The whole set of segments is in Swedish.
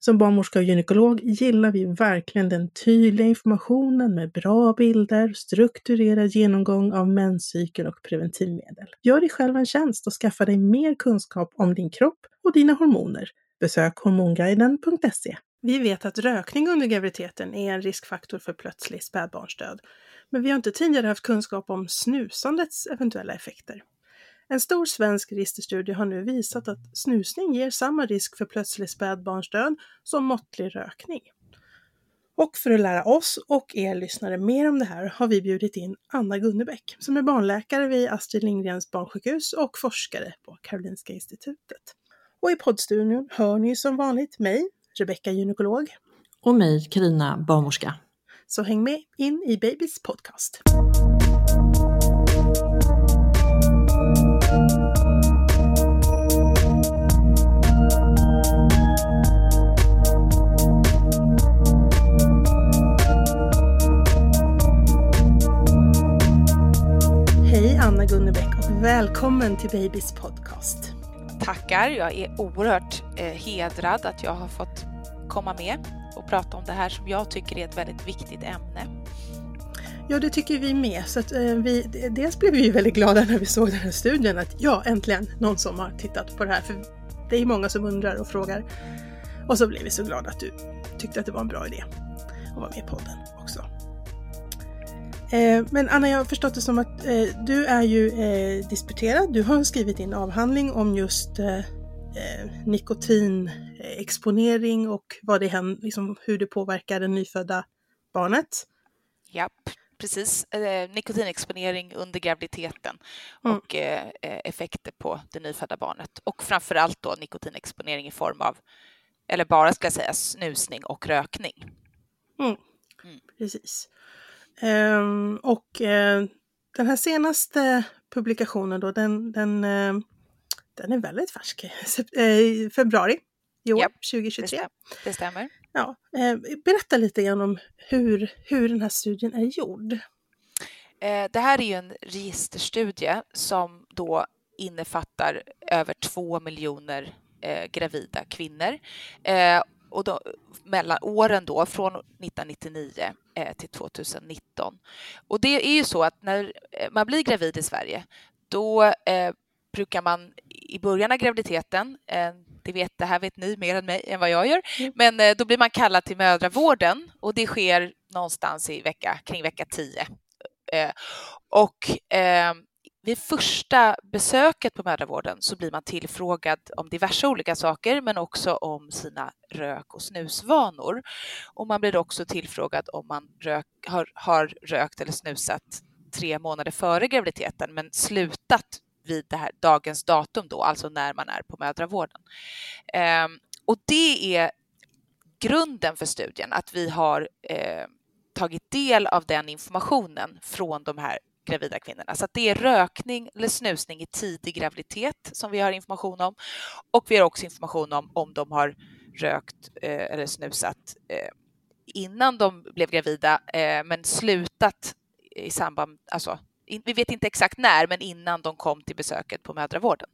Som barnmorska och gynekolog gillar vi verkligen den tydliga informationen med bra bilder, strukturerad genomgång av menscykeln och preventivmedel. Gör dig själv en tjänst och skaffa dig mer kunskap om din kropp och dina hormoner. Besök hormonguiden.se. Vi vet att rökning under graviditeten är en riskfaktor för plötslig spädbarnsdöd, men vi har inte tidigare haft kunskap om snusandets eventuella effekter. En stor svensk registerstudie har nu visat att snusning ger samma risk för plötslig spädbarnsdöd som måttlig rökning. Och för att lära oss och er lyssnare mer om det här har vi bjudit in Anna Gunnebäck som är barnläkare vid Astrid Lindgrens barnsjukhus och forskare på Karolinska institutet. Och i poddstudion hör ni som vanligt mig, Rebecka gynekolog. Och mig, Karina barnmorska. Så häng med in i Babys podcast. Gunnebäck och välkommen till Babys podcast. Tackar, jag är oerhört eh, hedrad att jag har fått komma med och prata om det här som jag tycker är ett väldigt viktigt ämne. Ja, det tycker vi med. Så att, eh, vi, dels blev vi väldigt glada när vi såg den här studien att ja, äntligen någon som har tittat på det här. För det är många som undrar och frågar. Och så blev vi så glada att du tyckte att det var en bra idé att vara med i podden också. Eh, men Anna, jag har förstått det som att eh, du är ju eh, disputerad. Du har skrivit din avhandling om just nikotinexponering och vad det händer, liksom, hur det påverkar det nyfödda barnet. Japp, precis. Nikotinexponering under graviditeten mm. och effekter på det nyfödda barnet. Och framför allt då nikotinexponering i form av, eller bara ska jag säga, snusning och rökning. Mm. Mm. Precis. Um, och uh, den här senaste publikationen då, den, den, uh, den är väldigt färsk. Uh, februari i år, yep, 2023. Det stämmer. Ja, berätta lite grann om hur, hur den här studien är gjord. Det här är ju en registerstudie som då innefattar över två miljoner gravida kvinnor och då, mellan åren då från 1999 eh, till 2019. Och det är ju så att när eh, man blir gravid i Sverige då eh, brukar man i början av graviditeten, eh, det, vet, det här vet ni mer än mig än vad jag gör, mm. men eh, då blir man kallad till mödravården och det sker någonstans i vecka, kring vecka 10. Eh, och vid första besöket på mödravården så blir man tillfrågad om diverse olika saker men också om sina rök och snusvanor. Och man blir också tillfrågad om man rök, har, har rökt eller snusat tre månader före graviditeten men slutat vid det här dagens datum då, alltså när man är på mödravården. Ehm, och det är grunden för studien, att vi har eh, tagit del av den informationen från de här gravida kvinnorna. Så det är rökning eller snusning i tidig graviditet som vi har information om. Och vi har också information om om de har rökt eh, eller snusat eh, innan de blev gravida eh, men slutat i samband, alltså vi vet inte exakt när, men innan de kom till besöket på mödravården.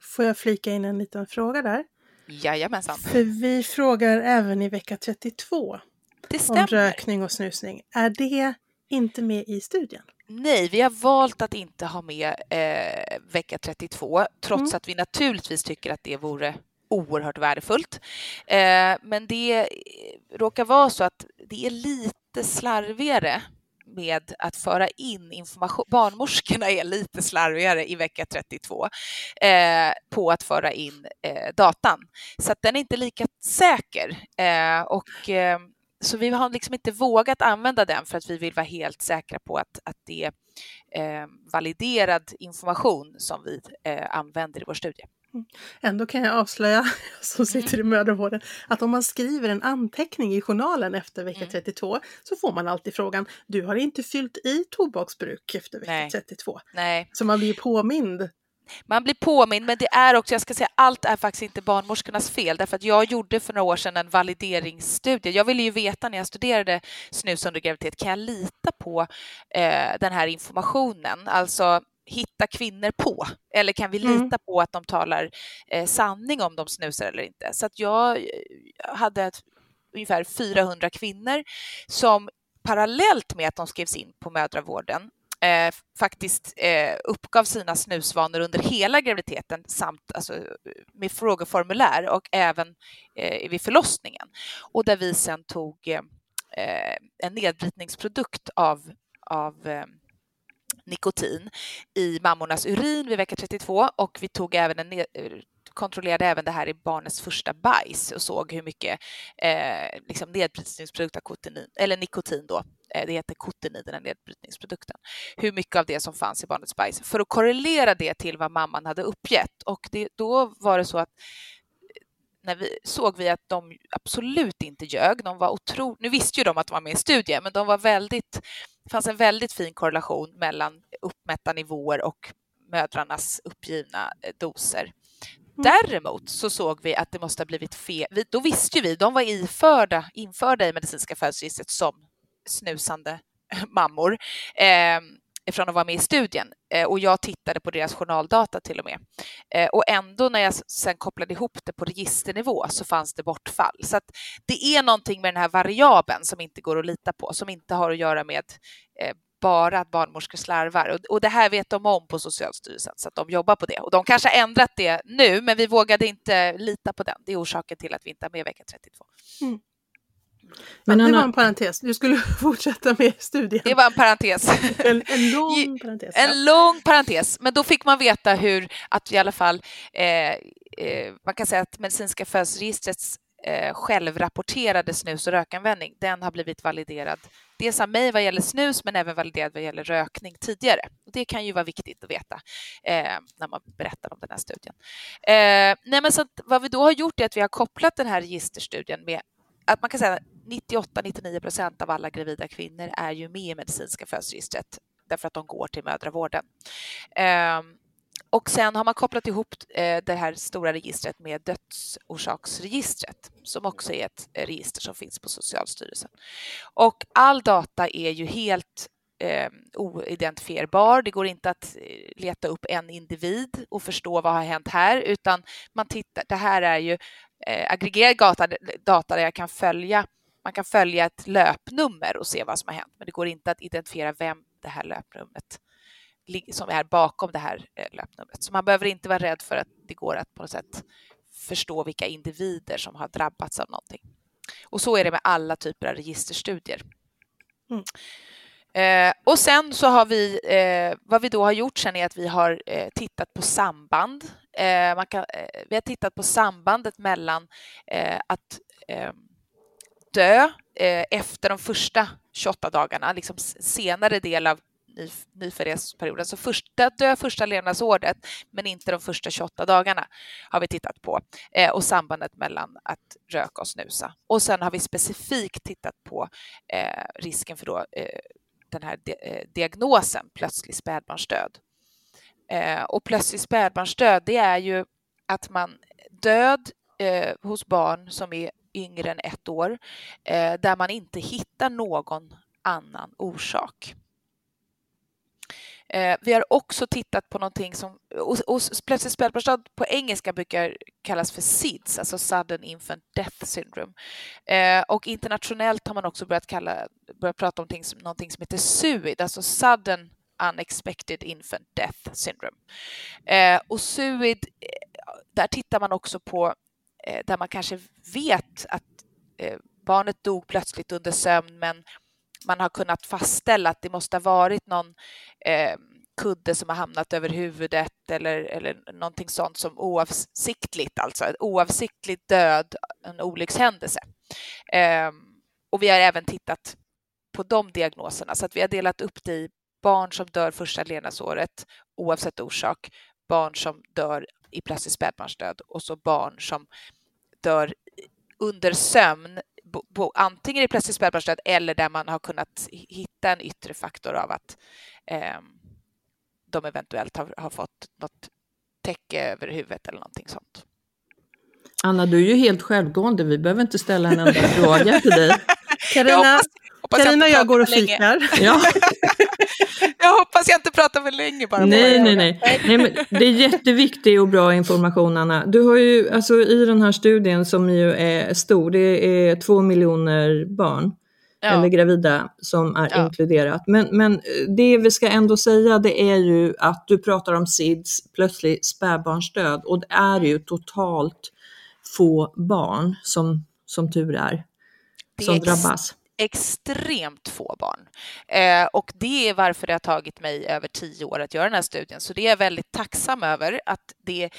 Får jag flika in en liten fråga där? Jajamensan. För vi frågar även i vecka 32 det om rökning och snusning. Är det inte med i studien? Nej, vi har valt att inte ha med eh, vecka 32 trots mm. att vi naturligtvis tycker att det vore oerhört värdefullt. Eh, men det råkar vara så att det är lite slarvigare med att föra in information. Barnmorskorna är lite slarvigare i vecka 32 eh, på att föra in eh, datan. Så att den är inte lika säker. Eh, och, eh, så vi har liksom inte vågat använda den för att vi vill vara helt säkra på att, att det är eh, validerad information som vi eh, använder i vår studie. Mm. Ändå kan jag avslöja, som sitter i mödravården, att om man skriver en anteckning i journalen efter vecka mm. 32 så får man alltid frågan, du har inte fyllt i tobaksbruk efter vecka Nej. 32. Nej. Så man blir påmind. Man blir påmind, men det är också, jag ska säga, allt är faktiskt inte barnmorskornas fel, därför att jag gjorde för några år sedan en valideringsstudie. Jag ville ju veta när jag studerade snus under graviditet, kan jag lita på eh, den här informationen? Alltså, hitta kvinnor på? Eller kan vi mm. lita mm. på att de talar eh, sanning om de snusar eller inte? Så att jag eh, hade ett, ungefär 400 kvinnor som parallellt med att de skrevs in på mödravården eh, faktiskt eh, uppgav sina snusvanor under hela graviditeten samt alltså, med frågeformulär och även eh, vid förlossningen. Och där vi sen tog eh, en nedbrytningsprodukt av, av eh, nikotin i mammornas urin vid vecka 32 och vi tog även en eh, kontrollerade även det här i barnets första bajs och såg hur mycket eh, liksom nedbrytningsprodukt av kotenin, eller nikotin då, det heter kotenin, den här nedbrytningsprodukten, hur mycket av det som fanns i barnets bajs för att korrelera det till vad mamman hade uppgett. Och det, då var det så att när vi såg vi att de absolut inte ljög. De var otro... Nu visste ju de att de var med i studien, men de var väldigt... Det fanns en väldigt fin korrelation mellan uppmätta nivåer och mödrarnas uppgivna eh, doser. Mm. Däremot så såg vi att det måste ha blivit fel. Då visste vi, de var iförda, införda i medicinska födelseregistret som snusande mammor. Eh, från att vara med i studien eh, och jag tittade på deras journaldata till och med. Eh, och ändå när jag sen kopplade ihop det på registernivå så fanns det bortfall. Så att det är någonting med den här variabeln som inte går att lita på, som inte har att göra med eh, bara att barnmorskor slarvar. Och, och det här vet de om på Socialstyrelsen, så att de jobbar på det. Och de kanske har ändrat det nu, men vi vågade inte lita på den. Det är orsaken till att vi inte har med vecka 32. Mm. Men ja, det var en parentes. Du skulle fortsätta med studien. Det var en parentes. En, en lång parentes. En lång parentes. Men då fick man veta hur att i alla fall eh, eh, man kan säga att medicinska födelseregistrets eh, självrapporterade snus och rökanvändning, den har blivit validerad dels av mig vad gäller snus men även validerad vad gäller rökning tidigare. Och det kan ju vara viktigt att veta eh, när man berättar om den här studien. Eh, nej men så vad vi då har gjort är att vi har kopplat den här registerstudien med att man kan säga 98-99 procent av alla gravida kvinnor är ju med i medicinska födelseregistret därför att de går till mödravården. Ehm, och sen har man kopplat ihop eh, det här stora registret med dödsorsaksregistret som också är ett eh, register som finns på Socialstyrelsen. Och all data är ju helt eh, oidentifierbar. Det går inte att eh, leta upp en individ och förstå vad har hänt här, utan man tittar. Det här är ju eh, aggregerad data, data där jag kan följa. Man kan följa ett löpnummer och se vad som har hänt, men det går inte att identifiera vem det här löpnumret som är bakom det här eh, löpnumret. Så man behöver inte vara rädd för att det går att på något sätt förstå vilka individer som har drabbats av någonting. Och så är det med alla typer av registerstudier. Mm. Eh, och sen så har vi, eh, vad vi då har gjort sen är att vi har eh, tittat på samband. Eh, man kan, eh, vi har tittat på sambandet mellan att dö eh, efter de första 28 dagarna, liksom senare del av ny, nyföddhetsperioden. Så första, dö första levnadsåret, men inte de första 28 dagarna har vi tittat på eh, och sambandet mellan att röka och snusa. Och sen har vi specifikt tittat på eh, risken för då, eh, den här eh, diagnosen plötslig spädbarnsdöd. Eh, och plötslig spädbarnsdöd, det är ju att man död hos barn som är yngre än ett år eh, där man inte hittar någon annan orsak. Eh, vi har också tittat på någonting som och, och plötsligt spädbarnsdöd på engelska brukar kallas för SIDS, alltså sudden infant death syndrome. Eh, och internationellt har man också börjat, kalla, börjat prata om någonting som, någonting som heter SUID, alltså sudden unexpected infant death syndrome. Eh, och SUID, eh, där tittar man också på Eh, där man kanske vet att eh, barnet dog plötsligt under sömn men man har kunnat fastställa att det måste ha varit någon eh, kudde som har hamnat över huvudet eller, eller någonting sånt som oavsiktligt, alltså Oavsiktlig död, en olyckshändelse. Eh, och vi har även tittat på de diagnoserna så att vi har delat upp det i barn som dör första levnadsåret oavsett orsak, barn som dör i plötslig spädbarnsdöd och så barn som dör under sömn bo, bo, antingen i plötslig spädbarnsdöd eller där man har kunnat hitta en yttre faktor av att eh, de eventuellt har, har fått något täcke över huvudet eller någonting sånt. Anna, du är ju helt självgående. Vi behöver inte ställa en enda fråga till dig. Carina, Carina och jag går och fikar. Ja. Jag hoppas jag inte pratar för länge bara. Nej, nej, nej. nej men det är jätteviktig och bra information Anna. Du har ju, alltså i den här studien som ju är stor, det är två miljoner barn. Ja. eller gravida som är ja. inkluderat. Men, men det vi ska ändå säga det är ju att du pratar om SIDS, plötslig spädbarnsdöd och det är ju totalt få barn som, som tur är, som drabbas extremt få barn. Eh, och det är varför det har tagit mig över tio år att göra den här studien. Så det är jag väldigt tacksam över att det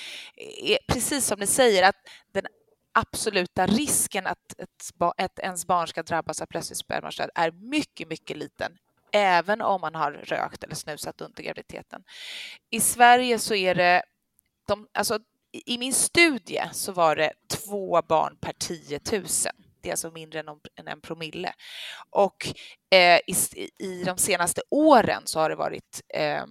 är precis som ni säger att den absoluta risken att ett, ett ens barn ska drabbas av plötslig spädbarnsdöd är mycket, mycket liten även om man har rökt eller snusat under graviditeten. I Sverige så är det de, alltså, i min studie så var det två barn per 10 000 det är alltså mindre än, än en promille. Och eh, i, i, de senaste åren så har det varit eh,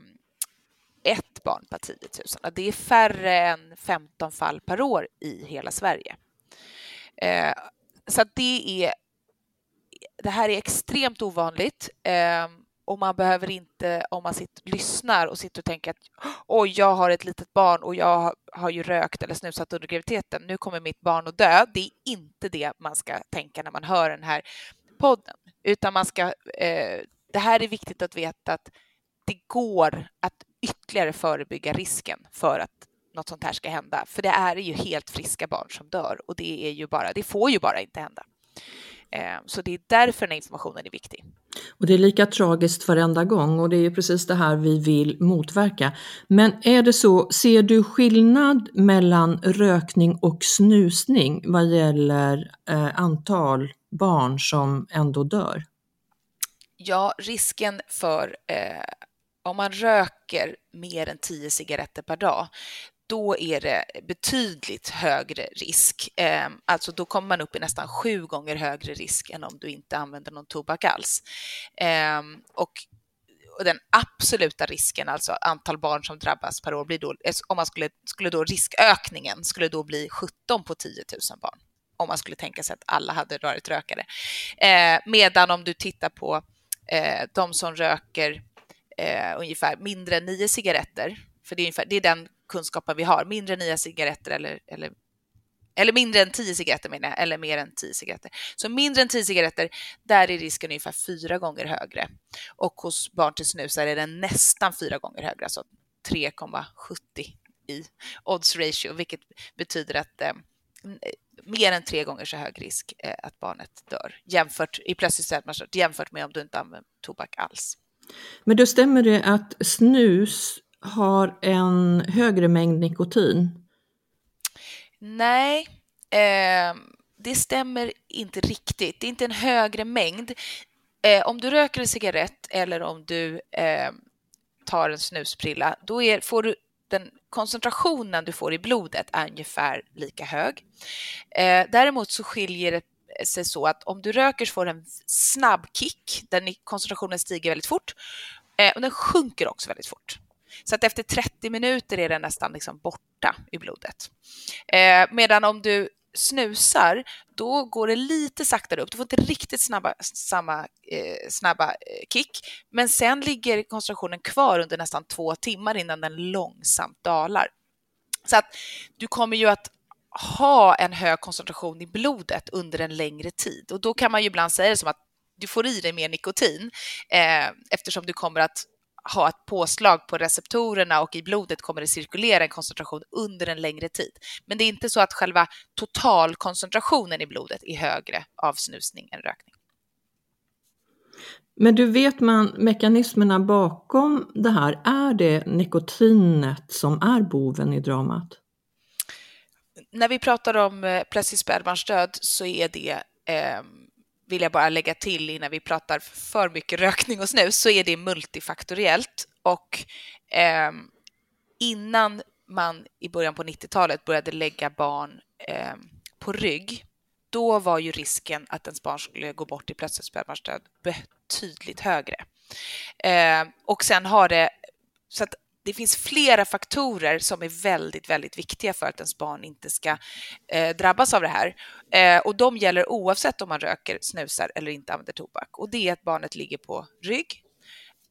ett barn per 10 000. Det är färre än 15 fall per år i hela Sverige. Eh, så det är det här är extremt ovanligt. Eh, och man behöver inte, om man sitter, lyssnar och sitter och tänker att oj, jag har ett litet barn och jag har ju rökt eller snusat under graviditeten, nu kommer mitt barn att dö. Det är inte det man ska tänka när man hör den här podden, utan man ska, eh, det här är viktigt att veta att det går att ytterligare förebygga risken för att något sånt här ska hända, för det är ju helt friska barn som dör och det är ju bara, det får ju bara inte hända. Eh, så det är därför den här informationen är viktig. Och det är lika tragiskt varenda gång och det är precis det här vi vill motverka. Men är det så, ser du skillnad mellan rökning och snusning vad gäller eh, antal barn som ändå dör? Ja, risken för eh, om man röker mer än 10 cigaretter per dag, då är det betydligt högre risk. Eh, alltså då kommer man upp i nästan sju gånger högre risk än om du inte använder någon tobak alls. Eh, och den absoluta risken, alltså antal barn som drabbas per år, blir då, eh, om man skulle, skulle då riskökningen skulle då bli 17 på 10 000 barn om man skulle tänka sig att alla hade varit rökare. Eh, medan om du tittar på eh, de som röker eh, ungefär mindre än nio cigaretter, för det är, ungefär, det är den kunskapen vi har, mindre än nio cigaretter eller, eller, eller mindre än tio cigaretter menar jag, eller mer än tio cigaretter. Så mindre än tio cigaretter, där är risken ungefär fyra gånger högre. Och hos barn till snusare är den nästan fyra gånger högre, alltså 3,70 i odds ratio, vilket betyder att eh, mer än tre gånger så hög risk eh, att barnet dör jämfört i plötsligt jämfört med om du inte använder tobak alls. Men då stämmer det att snus har en högre mängd nikotin? Nej, eh, det stämmer inte riktigt. Det är inte en högre mängd. Eh, om du röker en cigarett eller om du eh, tar en snusprilla, då är, får du den koncentrationen du får i blodet är ungefär lika hög. Eh, däremot så skiljer det sig så att om du röker så får du en snabb kick där koncentrationen stiger väldigt fort eh, och den sjunker också väldigt fort. Så att efter 30 minuter är den nästan liksom borta i blodet. Eh, medan om du snusar, då går det lite saktare upp. Du får inte riktigt snabba, samma eh, snabba eh, kick, men sen ligger koncentrationen kvar under nästan två timmar innan den långsamt dalar. Så att du kommer ju att ha en hög koncentration i blodet under en längre tid och då kan man ju ibland säga det som att du får i dig mer nikotin eh, eftersom du kommer att ha ett påslag på receptorerna och i blodet kommer det cirkulera en koncentration under en längre tid. Men det är inte så att själva totalkoncentrationen i blodet är högre av snusning än rökning. Men du vet man mekanismerna bakom det här, är det nikotinet som är boven i dramat? När vi pratar om eh, plötslig spädbarnsdöd så är det eh, vill jag bara lägga till innan vi pratar för mycket rökning och snus, så är det multifaktoriellt. Och eh, innan man i början på 90-talet började lägga barn eh, på rygg, då var ju risken att ens barn skulle gå bort i plötslig spädbarnsdöd betydligt högre. Eh, och sen har det, så att det finns flera faktorer som är väldigt, väldigt viktiga för att ens barn inte ska eh, drabbas av det här. Eh, och de gäller oavsett om man röker, snusar eller inte använder tobak. Och det är att barnet ligger på rygg.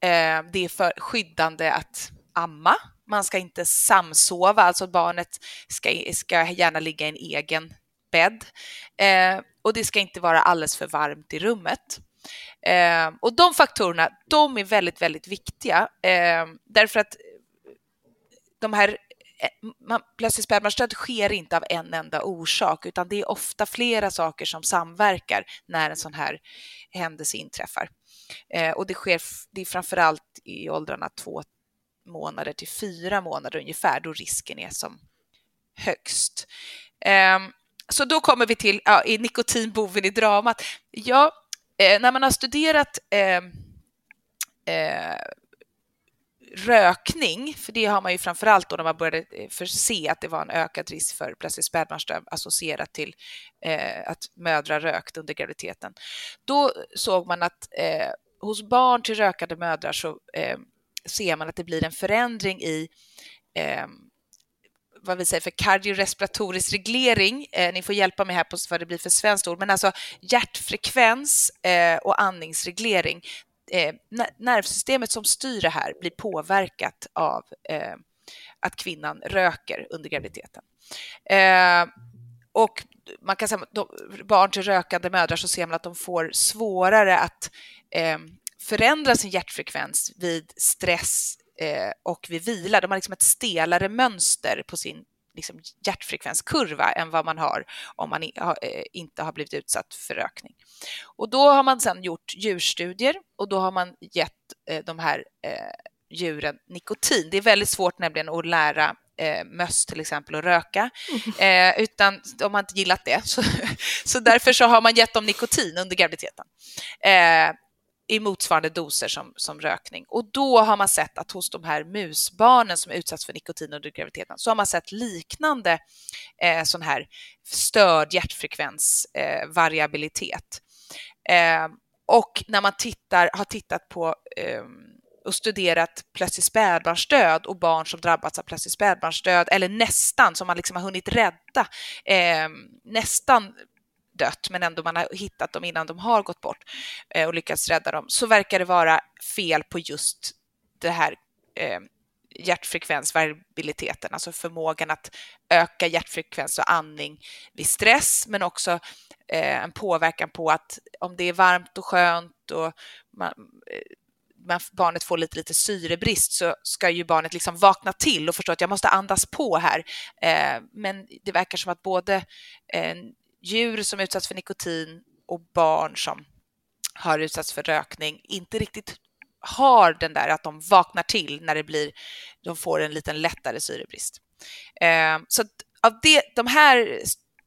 Eh, det är för skyddande att amma. Man ska inte samsova, alltså barnet ska, ska gärna ligga i en egen bädd. Eh, och det ska inte vara alldeles för varmt i rummet. Eh, och de faktorerna, de är väldigt, väldigt viktiga eh, därför att de här eh, man, plötslig spädbarnsdöd sker inte av en enda orsak, utan det är ofta flera saker som samverkar när en sån här händelse inträffar. Eh, och det sker det är framför allt i åldrarna två månader till fyra månader ungefär, då risken är som högst. Eh, så då kommer vi till ja, nikotinboven i dramat. Ja, eh, när man har studerat ehm, eh, rökning, för det har man ju framför allt då när man började eh, förse att det var en ökad risk för plötslig spädbarnsdöd associerat till eh, att mödrar rökt under graviditeten. Då såg man att eh, hos barn till rökande mödrar så eh, ser man att det blir en förändring i eh, vad vi säger för kardiorespiratorisk reglering. Eh, ni får hjälpa mig här på vad det blir för svenskt ord, men alltså hjärtfrekvens eh, och andningsreglering eh, nervsystemet som styr det här blir påverkat av eh, att kvinnan röker under graviditeten. Eh, och man kan säga att barn till rökande mödrar så ser man att de får svårare att eh, förändra sin hjärtfrekvens vid stress eh, och vid vila. De har liksom ett stelare mönster på sin liksom hjärtfrekvenskurva än vad man har om man eh, inte har blivit utsatt för rökning. Och då har man sedan gjort djurstudier och då har man gett eh, de här eh, djuren nikotin. Det är väldigt svårt nämligen att lära möss till exempel att röka, mm. utan de har inte gillat det. Så, så därför så har man gett dem nikotin under graviditeten i motsvarande doser som, som rökning. Och då har man sett att hos de här musbarnen som utsatts för nikotin under graviditeten så har man sett liknande eh, sån här störd hjärtfrekvensvariabilitet. Eh, eh, och när man tittar, har tittat på eh, och studerat plötslig spädbarnsdöd och barn som drabbats av plötslig spädbarnsdöd eller nästan, som man liksom har hunnit rädda, eh, nästan dött men ändå man har hittat dem innan de har gått bort eh, och lyckats rädda dem, så verkar det vara fel på just det här eh, hjärtfrekvensvariabiliteten, alltså förmågan att öka hjärtfrekvens och andning vid stress, men också eh, en påverkan på att om det är varmt och skönt och man, eh, man, barnet får lite, lite syrebrist så ska ju barnet liksom vakna till och förstå att jag måste andas på här. Eh, men det verkar som att både eh, djur som utsatts för nikotin och barn som har utsatts för rökning inte riktigt har den där att de vaknar till när det blir, de får en liten lättare syrebrist. Eh, så av det, de här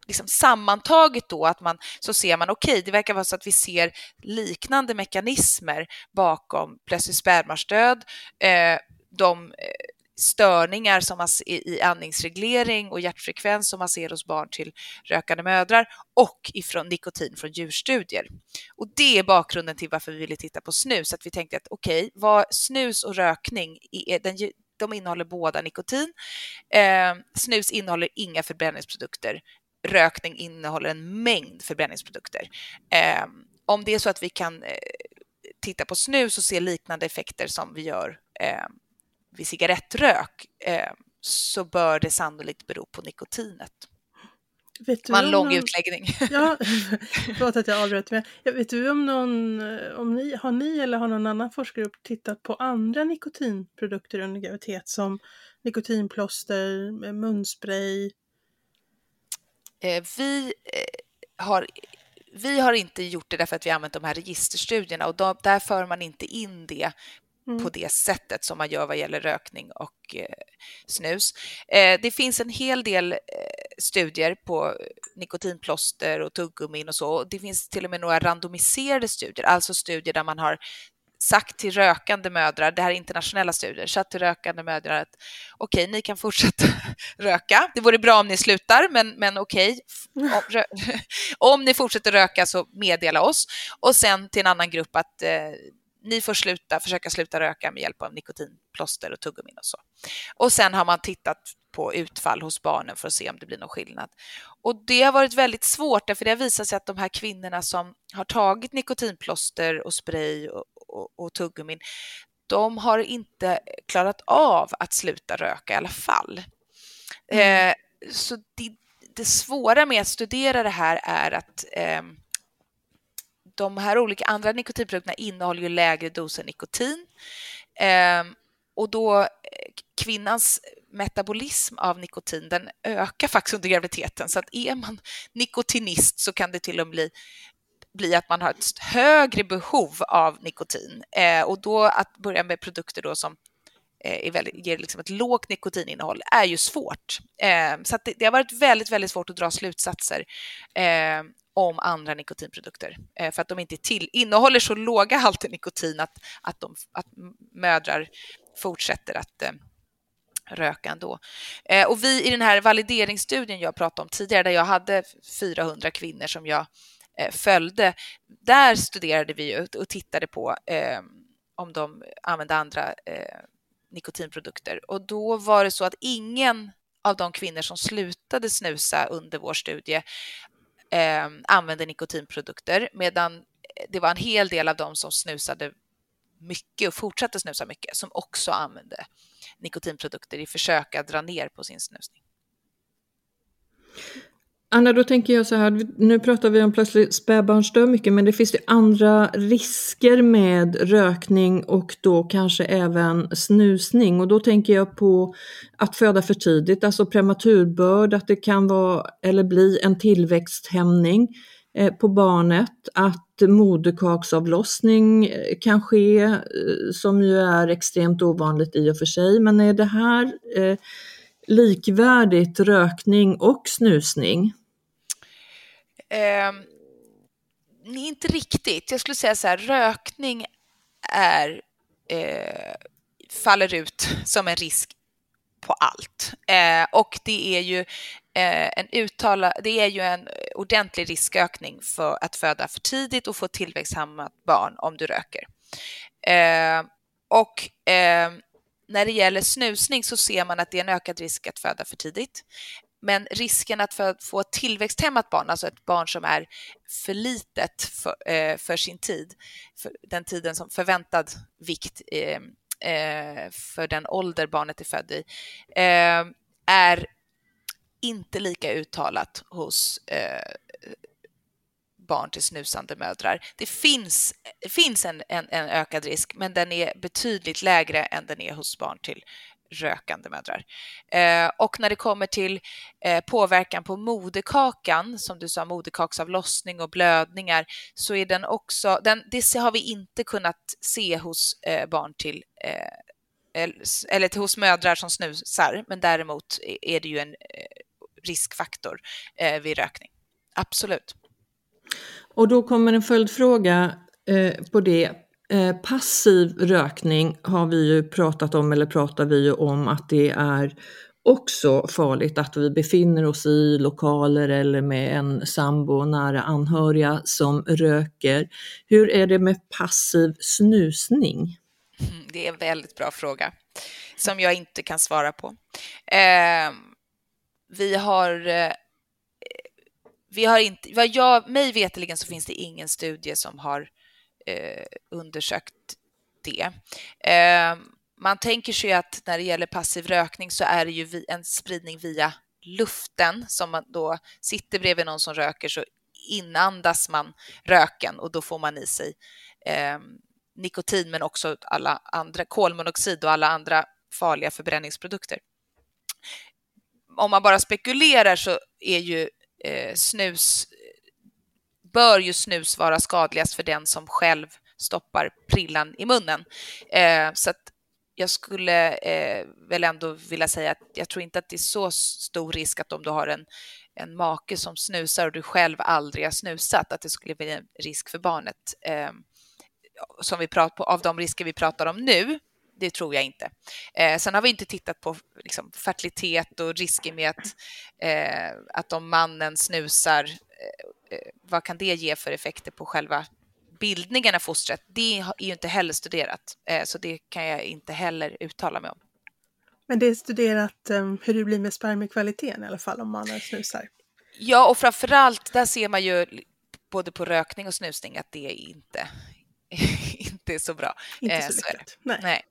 liksom sammantaget då att man så ser man okej, okay, det verkar vara så att vi ser liknande mekanismer bakom plötslig spädbarnsdöd. Eh, de eh, störningar som man, i andningsreglering och hjärtfrekvens som man ser hos barn till rökande mödrar och ifrån nikotin från djurstudier. Och det är bakgrunden till varför vi ville titta på snus, att vi tänkte att okej, okay, vad snus och rökning, är, den, de innehåller båda nikotin. Eh, snus innehåller inga förbränningsprodukter. Rökning innehåller en mängd förbränningsprodukter. Eh, om det är så att vi kan eh, titta på snus och se liknande effekter som vi gör ehm, vid cigarettrök eh, så bör det sannolikt bero på nikotinet. Vet var en lång någon... utläggning. Ja, förlåt att jag avbröt. Men vet du om någon, om ni, har ni eller har någon annan forskargrupp tittat på andra nikotinprodukter under graviditet som nikotinplåster, munspray? Eh, vi eh, har vi har inte gjort det därför att vi har använt de här registerstudierna och då, där för man inte in det mm. på det sättet som man gör vad gäller rökning och eh, snus. Eh, det finns en hel del eh, studier på nikotinplåster och tuggummin och så. Det finns till och med några randomiserade studier, alltså studier där man har sagt till rökande mödrar, det här är internationella studier, sagt till rökande mödrar att okej, okay, ni kan fortsätta röka. Det vore bra om ni slutar, men, men okej, okay. om, om, ni fortsätter röka så meddela oss. Och sen till en annan grupp att eh, ni får sluta, försöka sluta röka med hjälp av nikotinplåster och tuggummin och så. Och sen har man tittat på utfall hos barnen för att se om det blir någon skillnad. Och det har varit väldigt svårt, för det har visat sig att de här kvinnorna som har tagit nikotinplåster och spray och, och, och tuggummin, de har inte klarat av att sluta röka i alla fall. Mm. Eh, så det, det svåra med att studera det här är att eh, de här olika andra nikotinprodukterna innehåller ju lägre doser nikotin. Eh, och då eh, kvinnans metabolism av nikotin, den ökar faktiskt under graviditeten. Så att är man nikotinist så kan det till och med bli, bli att man har ett högre behov av nikotin. Eh, och då att börja med produkter då som eh, väldigt, ger liksom ett lågt nikotininnehåll är ju svårt. Eh, så det, det, har varit väldigt, väldigt svårt att dra slutsatser eh, om andra nikotinprodukter eh, för att de inte till, innehåller så låga halter nikotin att, att, de, att mödrar fortsätter att eh, röka ändå. Eh, och vi i den här valideringsstudien jag pratade om tidigare, där jag hade 400 kvinnor som jag följde, där studerade vi och tittade på om de använde andra nikotinprodukter. Och då var det så att ingen av de kvinnor som slutade snusa under vår studie eh, använde nikotinprodukter, medan eh, det var en hel del av dem som snusade mycket och fortsatte snusa mycket som också använde nikotinprodukter i försök att dra ner på sin snusning. Anna, då tänker jag så här, nu pratar vi om plötsligt spädbarnsdöd mycket, men det finns ju andra risker med rökning och då kanske även snusning. Och då tänker jag på att föda för tidigt, alltså prematurbörd, att det kan vara eller bli en tillväxthämning eh, på barnet, att moderkaksavlossning eh, kan ske, eh, som ju är extremt ovanligt i och för sig. Men är det här eh, likvärdigt rökning och snusning? Eh, inte riktigt. Jag skulle säga så här, rökning är, eh, faller ut som en risk på allt. Eh, och det är ju eh, en uttala, det är ju en ordentlig riskökning för att föda för tidigt och få tillväxthämmat barn om du röker. Eh, och eh, när det gäller snusning så ser man att det är en ökad risk att föda för tidigt. Men risken att få ett tillväxthämmat barn, alltså ett barn som är för litet för, eh, för sin tid, för den tiden som förväntad vikt eh, eh, för den ålder barnet är född i, eh, är inte lika uttalat hos eh, barn till snusande mödrar. Det finns, finns en, en, en, ökad risk, men den är betydligt lägre än den är hos barn till rökande mödrar. Eh, och när det kommer till eh, påverkan på moderkakan, som du sa, moderkaksavlossning och blödningar, så är den också, den, det har vi inte kunnat se hos eh, barn till eh, eller till, hos mödrar som snusar, men däremot är det ju en eh, riskfaktor eh, vid rökning. Absolut. Och då kommer en följdfråga eh, på det. Eh, passiv rökning har vi ju pratat om, eller pratar vi ju om att det är också farligt att vi befinner oss i lokaler eller med en sambo nära anhöriga som röker. Hur är det med passiv snusning? Mm, det är en väldigt bra fråga som jag inte kan svara på. Eh, vi har eh, vi har inte, vad jag, mig veteligen så finns det ingen studie som har Eh, undersökt det. Eh, man tänker sig att när det gäller passiv rökning så är det ju en spridning via luften som man då sitter bredvid någon som röker så inandas man röken och då får man i sig eh, nikotin men också alla andra kolmonoxid och alla andra farliga förbränningsprodukter. Om man bara spekulerar så är ju eh, snus bör ju snus vara skadligast för den som själv stoppar prillan i munnen. Eh, så att jag skulle eh, väl ändå vilja säga att jag tror inte att det är så stor risk att om du har en, en make som snusar och du själv aldrig har snusat, att det skulle bli en risk för barnet. Eh, som vi pratar av de risker vi pratar om nu, det tror jag inte. Eh, sen har vi inte tittat på liksom, fertilitet och risker med att, eh, att om mannen snusar, vad kan det ge för effekter på själva bildningen av fostret? Det är ju inte heller studerat, eh, så det kan jag inte heller uttala mig om. Men det är studerat hur det blir med spermiekvaliteten i alla fall om mannen snusar? Ja, och framförallt där ser man ju både på rökning och snusning att det inte, inte är så bra. Inte så, så lyckat. Nej. Nej.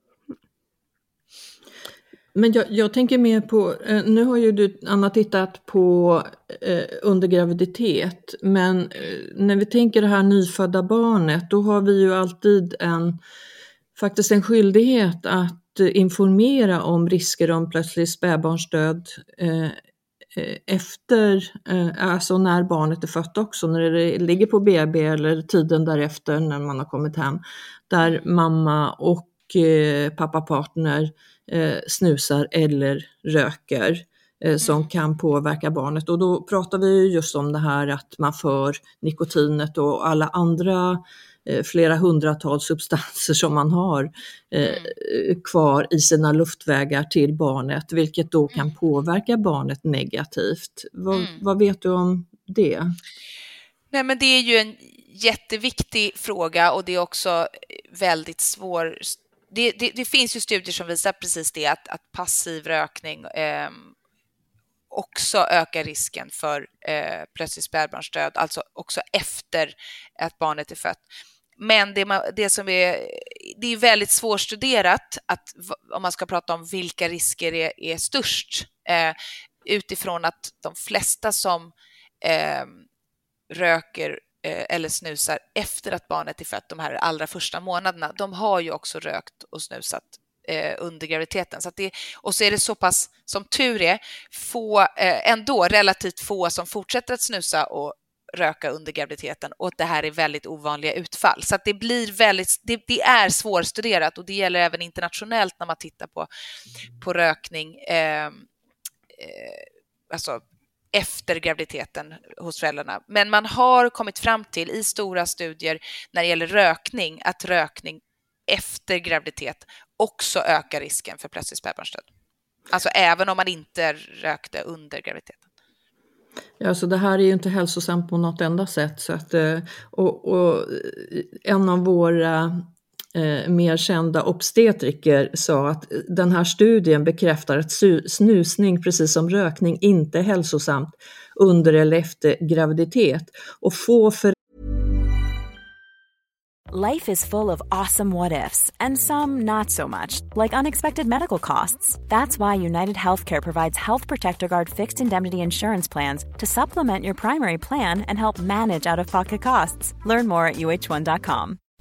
Men jag, jag, tänker mer på, eh, nu har ju du Anna tittat på eh, under graviditet, men eh, när vi tänker det här nyfödda barnet, då har vi ju alltid en, faktiskt en skyldighet att eh, informera om risker om plötslig spädbarnsdöd eh, eh, efter, eh, alltså när barnet är fött också, när det ligger på BB eller tiden därefter när man har kommit hem, där mamma och pappa partner eh, snusar eller röker eh, som mm. kan påverka barnet. Och då pratar vi just om det här att man för nikotinet och alla andra eh, flera hundratals substanser som man har eh, mm. kvar i sina luftvägar till barnet, vilket då kan mm. påverka barnet negativt. Vad, mm. vad vet du om det? Nej, men det är ju en jätteviktig fråga och det är också väldigt svår det, det, det, finns ju studier som visar precis det, att, att passiv rökning eh, också ökar risken för eh, plötslig spädbarnsdöd, alltså också efter att barnet är fött. Men det, det som är, det är väldigt svårstuderat att, om man ska prata om vilka risker är, är störst eh, utifrån att de flesta som eh, röker Eh, eller snusar efter att barnet är fött, de här allra första månaderna, de har ju också rökt och snusat eh, under graviditeten. Så det, och så är det så pass, som tur är, få, eh, ändå relativt få som fortsätter att snusa och röka under graviditeten och det här är väldigt ovanliga utfall. Så det blir väldigt, det, det, är svårstuderat och det gäller även internationellt när man tittar på, på rökning. Ehm, eh, alltså efter graviditeten hos föräldrarna. Men man har kommit fram till i stora studier när det gäller rökning att rökning efter graviditet också ökar risken för plötslig spädbarnsdöd. Alltså även om man inte rökte under graviditeten. Ja, så det här är ju inte hälsosamt på något enda sätt. Så att, eh, och, och eh, en av våra eh, mer kända obstetriker sa att den här studien bekräftar att snusning, precis som rökning, inte är hälsosamt under eller efter graviditet. Och få för Life is full of awesome what ifs and some not so much, like unexpected medical costs. That's why United Healthcare provides Health Protector Guard fixed indemnity insurance plans to supplement your primary plan and help manage out of pocket costs. Learn more at uh1.com.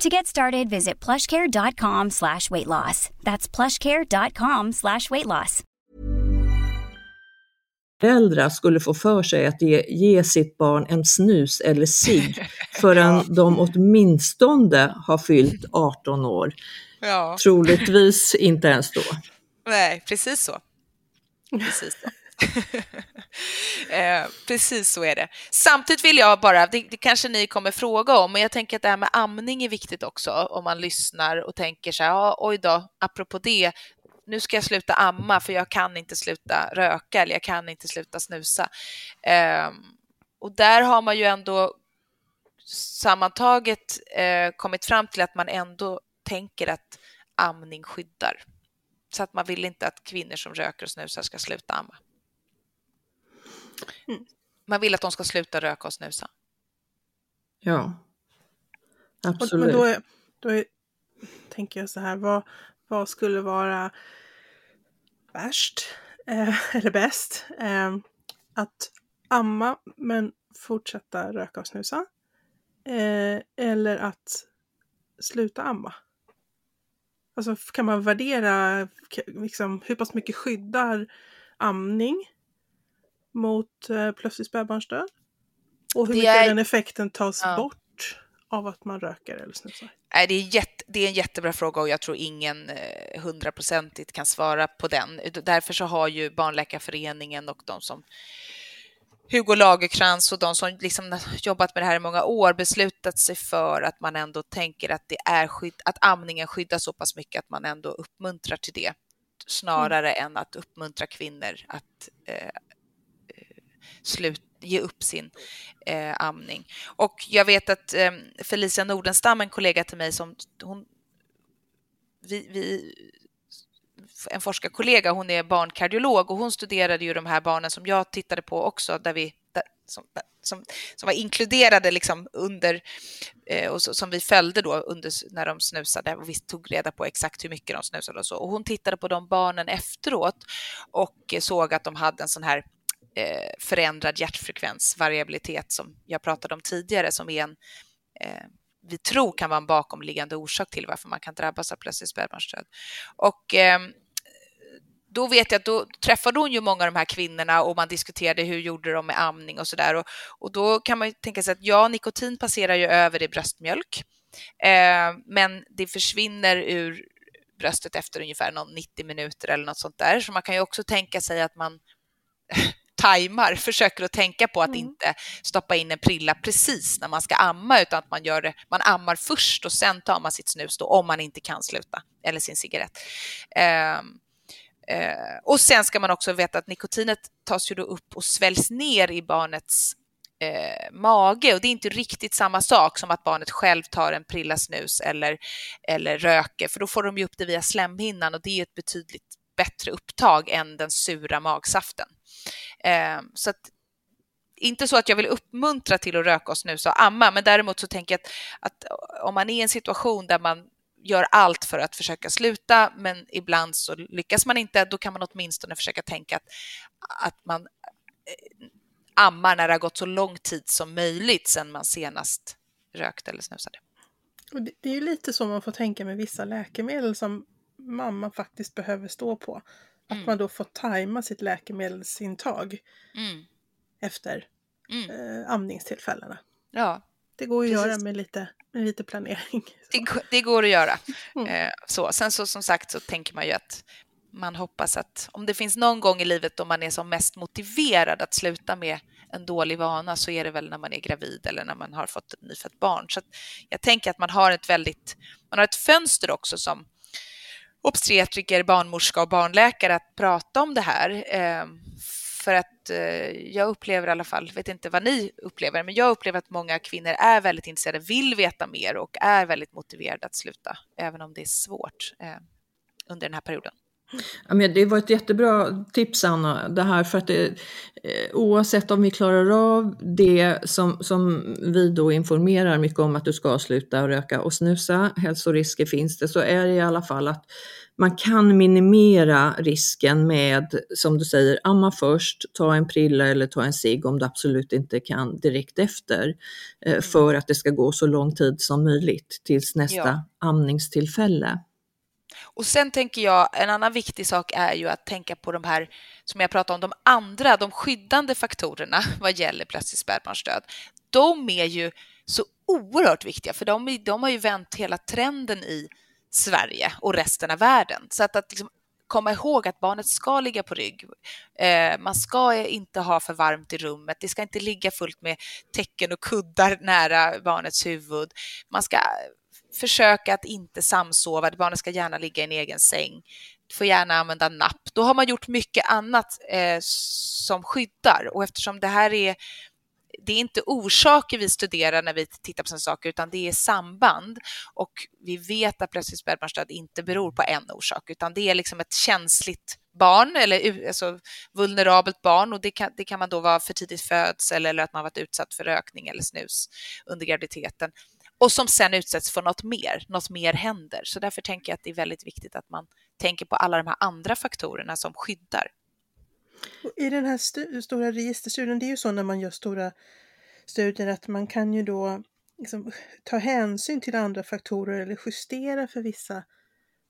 To get started, visit plushcare.com slash weight loss. That's plushcare.com slash weight loss. föräldrar skulle få för sig att ge, ge sitt barn en snus eller cigg förrän Ja. de åtminstone har fyllt 18 år. Ja. Troligtvis inte ens då. Nej, precis så. Precis så. eh, precis så är det. Samtidigt vill jag bara, det, det kanske ni kommer fråga om, men jag tänker att det här med amning är viktigt också om man lyssnar och tänker så här, ja, oj då, apropå det, nu ska jag sluta amma för jag kan inte sluta röka eller jag kan inte sluta snusa. Eh, och där har man ju ändå sammantaget eh, kommit fram till att man ändå tänker att amning skyddar. Så att man vill inte att kvinnor som röker och snusar ska sluta amma. Mm. Man vill att de ska sluta röka och snusa. Ja, Och, absolut. men då, är, då är, tänker jag så här, vad, vad skulle vara värst eh, eller bäst? Eh, att amma men fortsätta röka och snusa? Eh, eller att sluta amma? Alltså kan man värdera liksom, hur pass mycket skyddar amning mot eh, plötslig spädbarnsdöd? Och hur Det mycket är- den effekten tas Ja. bort av att man röker eller snusar? Nej, det, är jätte, det är en jättebra fråga och jag tror ingen eh, hundraprocentigt kan svara på den. Därför så har ju Barnläkarföreningen och de som Hugo Lagerkrans och de som liksom jobbat med det här i många år beslutat sig för att man ändå tänker att det är skydd, att amningen skyddas så pass mycket att man ändå uppmuntrar till det snarare än att uppmuntra kvinnor att eh, slut, ge upp sin eh, amning. Och jag vet att eh, Felicia Nordenstam, en kollega till mig som hon vi, vi en forskarkollega, hon är barnkardiolog och hon studerade ju de här barnen som jag tittade på också, där vi, där, som, som, som var inkluderade liksom under, eh, och så, som vi följde då under, när de snusade och vi tog reda på exakt hur mycket de snusade och så. Och hon tittade på de barnen efteråt och eh, såg att de hade en sån här eh, förändrad hjärtfrekvensvariabilitet som jag pratade om tidigare, som är en eh, vi tror kan vara en bakomliggande orsak till varför man kan drabbas av plötslig spädbarnsdöd. Och eh, då vet jag att då träffade hon ju många av de här kvinnorna och man diskuterade hur gjorde de med amning och sådär. Och, och då kan man ju tänka sig att ja, nikotin passerar ju över i bröstmjölk, eh, men det försvinner ur bröstet efter ungefär någon 90 minuter eller något sånt där. Så man kan ju också tänka sig att man tajmar, försöker att tänka på att Mm. inte stoppa in en prilla precis när man ska amma, utan att man gör det, man ammar först och sen tar man sitt snus då, om man inte kan sluta, eller sin cigarett. Ehm, eh, och sen ska man också veta att nikotinet tas ju då upp och sväljs ner i barnets eh, mage och det är inte riktigt samma sak som att barnet själv tar en prilla snus eller, eller röker, för då får de ju upp det via slemhinnan och det är ett betydligt bättre upptag än den sura magsaften. Eh, så att, inte så att jag vill uppmuntra till att röka och snusa och amma, men däremot så tänker jag att, att om man är i en situation där man gör allt för att försöka sluta, men ibland så lyckas man inte, då kan man åtminstone försöka tänka att, att man eh, ammar när det har gått så lång tid som möjligt sedan man senast rökte eller snusade. Och det, det är ju lite så man får tänka med vissa läkemedel som mamma faktiskt behöver stå på. Att Mm. man då får tajma sitt läkemedelsintag Mm. efter Mm. eh, amningstillfällena. Ja, Det går att Precis. göra med lite, med lite planering. det, går- det går att göra. Mm. Eh, så. Sen så som sagt så tänker man ju att man hoppas att om det finns någon gång i livet då man är som mest motiverad att sluta med en dålig vana så är det väl när man är gravid eller när man har fått ett nyfött barn. Så jag tänker att man har ett väldigt, man har ett fönster också som obstetriker, barnmorska och barnläkare att prata om det här. Ehm, för att eh, jag upplever i alla fall, vet inte vad ni upplever, men jag upplever att många kvinnor är väldigt intresserade, vill veta mer och är väldigt motiverade att sluta, även om det är svårt eh, under den här perioden. Ja, men det var ett jättebra tips Anna, det här för att det, eh, oavsett om vi klarar av det som, som vi då informerar mycket om att du ska sluta röka och snusa, hälsorisker finns det, så är det i alla fall att man kan minimera risken med, som du säger, amma först, ta en prilla eller ta en cigg om du absolut inte kan direkt efter, eh, för att det ska gå så lång tid som möjligt tills nästa Ja. amningstillfälle. Och sen tänker jag, en annan viktig sak är ju att tänka på de här, som jag pratade om, de andra, de skyddande faktorerna vad gäller plötslig spädbarnsdöd. De är ju så oerhört viktiga, för de, de har ju vänt hela trenden i Sverige och resten av världen. Så att, att liksom komma ihåg att barnet ska ligga på rygg. Eh, man ska inte ha för varmt i rummet. Det ska inte ligga fullt med täcken och kuddar nära barnets huvud. Man ska försöka att inte samsova. Barnet ska gärna ligga i en egen säng. Får gärna använda napp. Då har man gjort mycket annat eh, som skyddar och eftersom det här är det är inte orsaker vi studerar när vi tittar på sådana saker, utan det är samband. Och vi vet att plötslig spädbarnsdöd inte beror på en orsak, utan det är liksom ett känsligt barn eller alltså vulnerabelt barn och det kan, det kan man då vara för tidigt födsel, eller att man varit utsatt för rökning eller snus under graviditeten och som sen utsätts för något mer, något mer händer. Så därför tänker jag att det är väldigt viktigt att man tänker på alla de här andra faktorerna som skyddar. I den här st stora registerstudien, det är ju så när man gör stora studier att man kan ju då liksom ta hänsyn till andra faktorer eller justera för vissa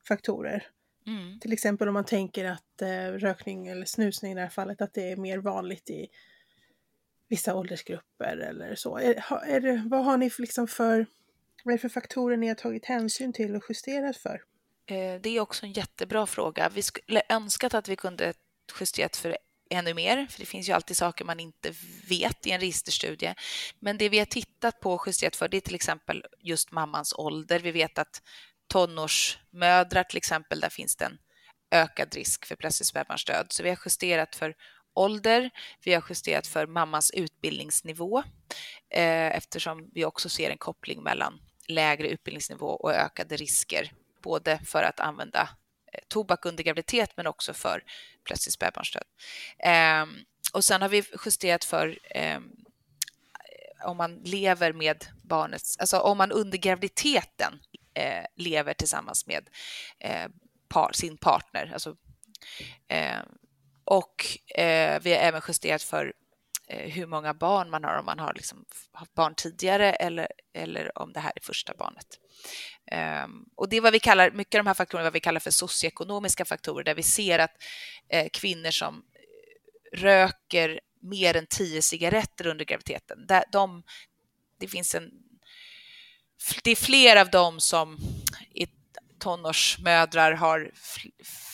faktorer. Mm. Till exempel om man tänker att eh, rökning eller snusning i det här fallet, att det är mer vanligt i vissa åldersgrupper eller så. Är, är det, vad har ni för, liksom för, vad är det för faktorer ni har tagit hänsyn till och justerat för? Eh, det är också en jättebra fråga. Vi skulle önskat att vi kunde justerat för ännu mer, för det finns ju alltid saker man inte vet i en registerstudie. Men det vi har tittat på och justerat för det är till exempel just mammans ålder. Vi vet att tonårsmödrar till exempel, där finns det en ökad risk för plötslig spädbarnsdöd. Så vi har justerat för ålder, vi har justerat för mammans utbildningsnivå eh, eftersom vi också ser en koppling mellan lägre utbildningsnivå och ökade risker, både för att använda eh, tobak under graviditet men också för plötslig spädbarnsdöd. Eh, och sen har vi justerat för ehm, eh, om man lever med barnets, alltså om man under graviditeten eh, lever tillsammans med eh, par, sin partner, alltså ehm, och eh, vi har även justerat för eh, hur många barn man har, om man har liksom haft barn tidigare eller, eller om det här är första barnet. Um, och det är vad vi kallar, mycket av de här faktorerna vad vi kallar för socioekonomiska faktorer, där vi ser att eh, kvinnor som eh, röker mer än tio cigaretter under graviditeten, där de, det finns en det är fler av dem som tonårsmödrar har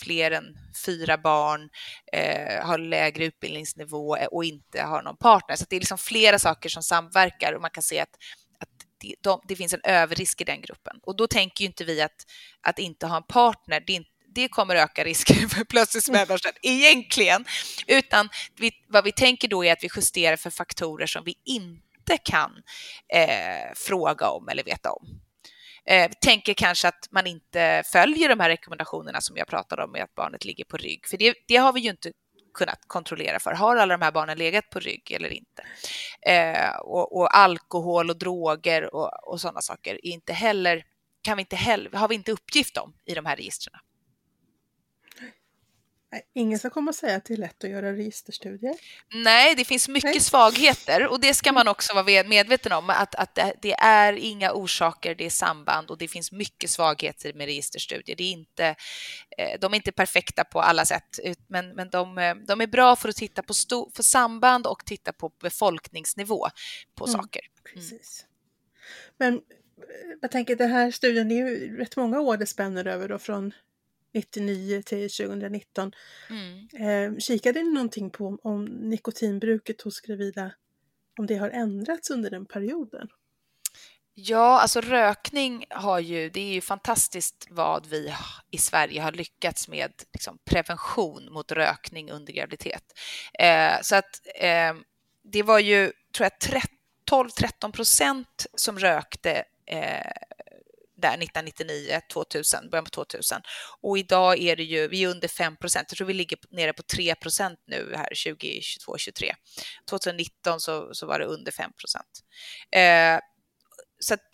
fler än fyra barn, eh, har lägre utbildningsnivå och inte har någon partner. Så det är liksom flera saker som samverkar och man kan se att, att det, de, det finns en överrisk i den gruppen. Och då tänker ju inte vi att, att inte ha en partner, det, det kommer öka risken för plötslig spädbarnsdöd egentligen, utan vi, vad vi tänker då är att vi justerar för faktorer som vi inte kan eh, fråga om eller veta om eh, tänker kanske att man inte följer de här rekommendationerna som jag pratade om med att barnet ligger på rygg. För det, det har vi ju inte kunnat kontrollera för. Har alla de här barnen legat på rygg eller inte? Eh, och, och, alkohol och droger och, och sådana saker är inte heller, kan vi inte heller, har vi inte uppgift om i de här registren. Nej, ingen ska komma och säga att det är lätt att göra registerstudier. Nej, det finns mycket Nej. svagheter och det ska man också vara medveten om att, att det är inga orsaker, det är samband och det finns mycket svagheter med registerstudier. Det är inte, eh, de är inte perfekta på alla sätt, men, men de, eh, de är bra för att titta på, sto, för samband och titta på befolkningsnivå på mm, saker. Precis. Men eh, jag tänker den här studien, det är ju rätt många år det spänner över då från 99 till 2019. Mm. Eh, kikade ni någonting på om nikotinbruket hos gravida, om det har ändrats under den perioden? Ja, alltså rökning har ju, det är ju fantastiskt vad vi i Sverige har lyckats med liksom, prevention mot rökning under graviditet. Eh, så att eh, det var ju, tror jag, 12-13 procent som rökte eh, där 1999, 2000, början på 2000. Och idag är det ju, vi är under 5 procent. Jag tror vi ligger nere på 3 procent nu här 2022, 2023. 2019 så, så var det under 5 procent. Eh, så att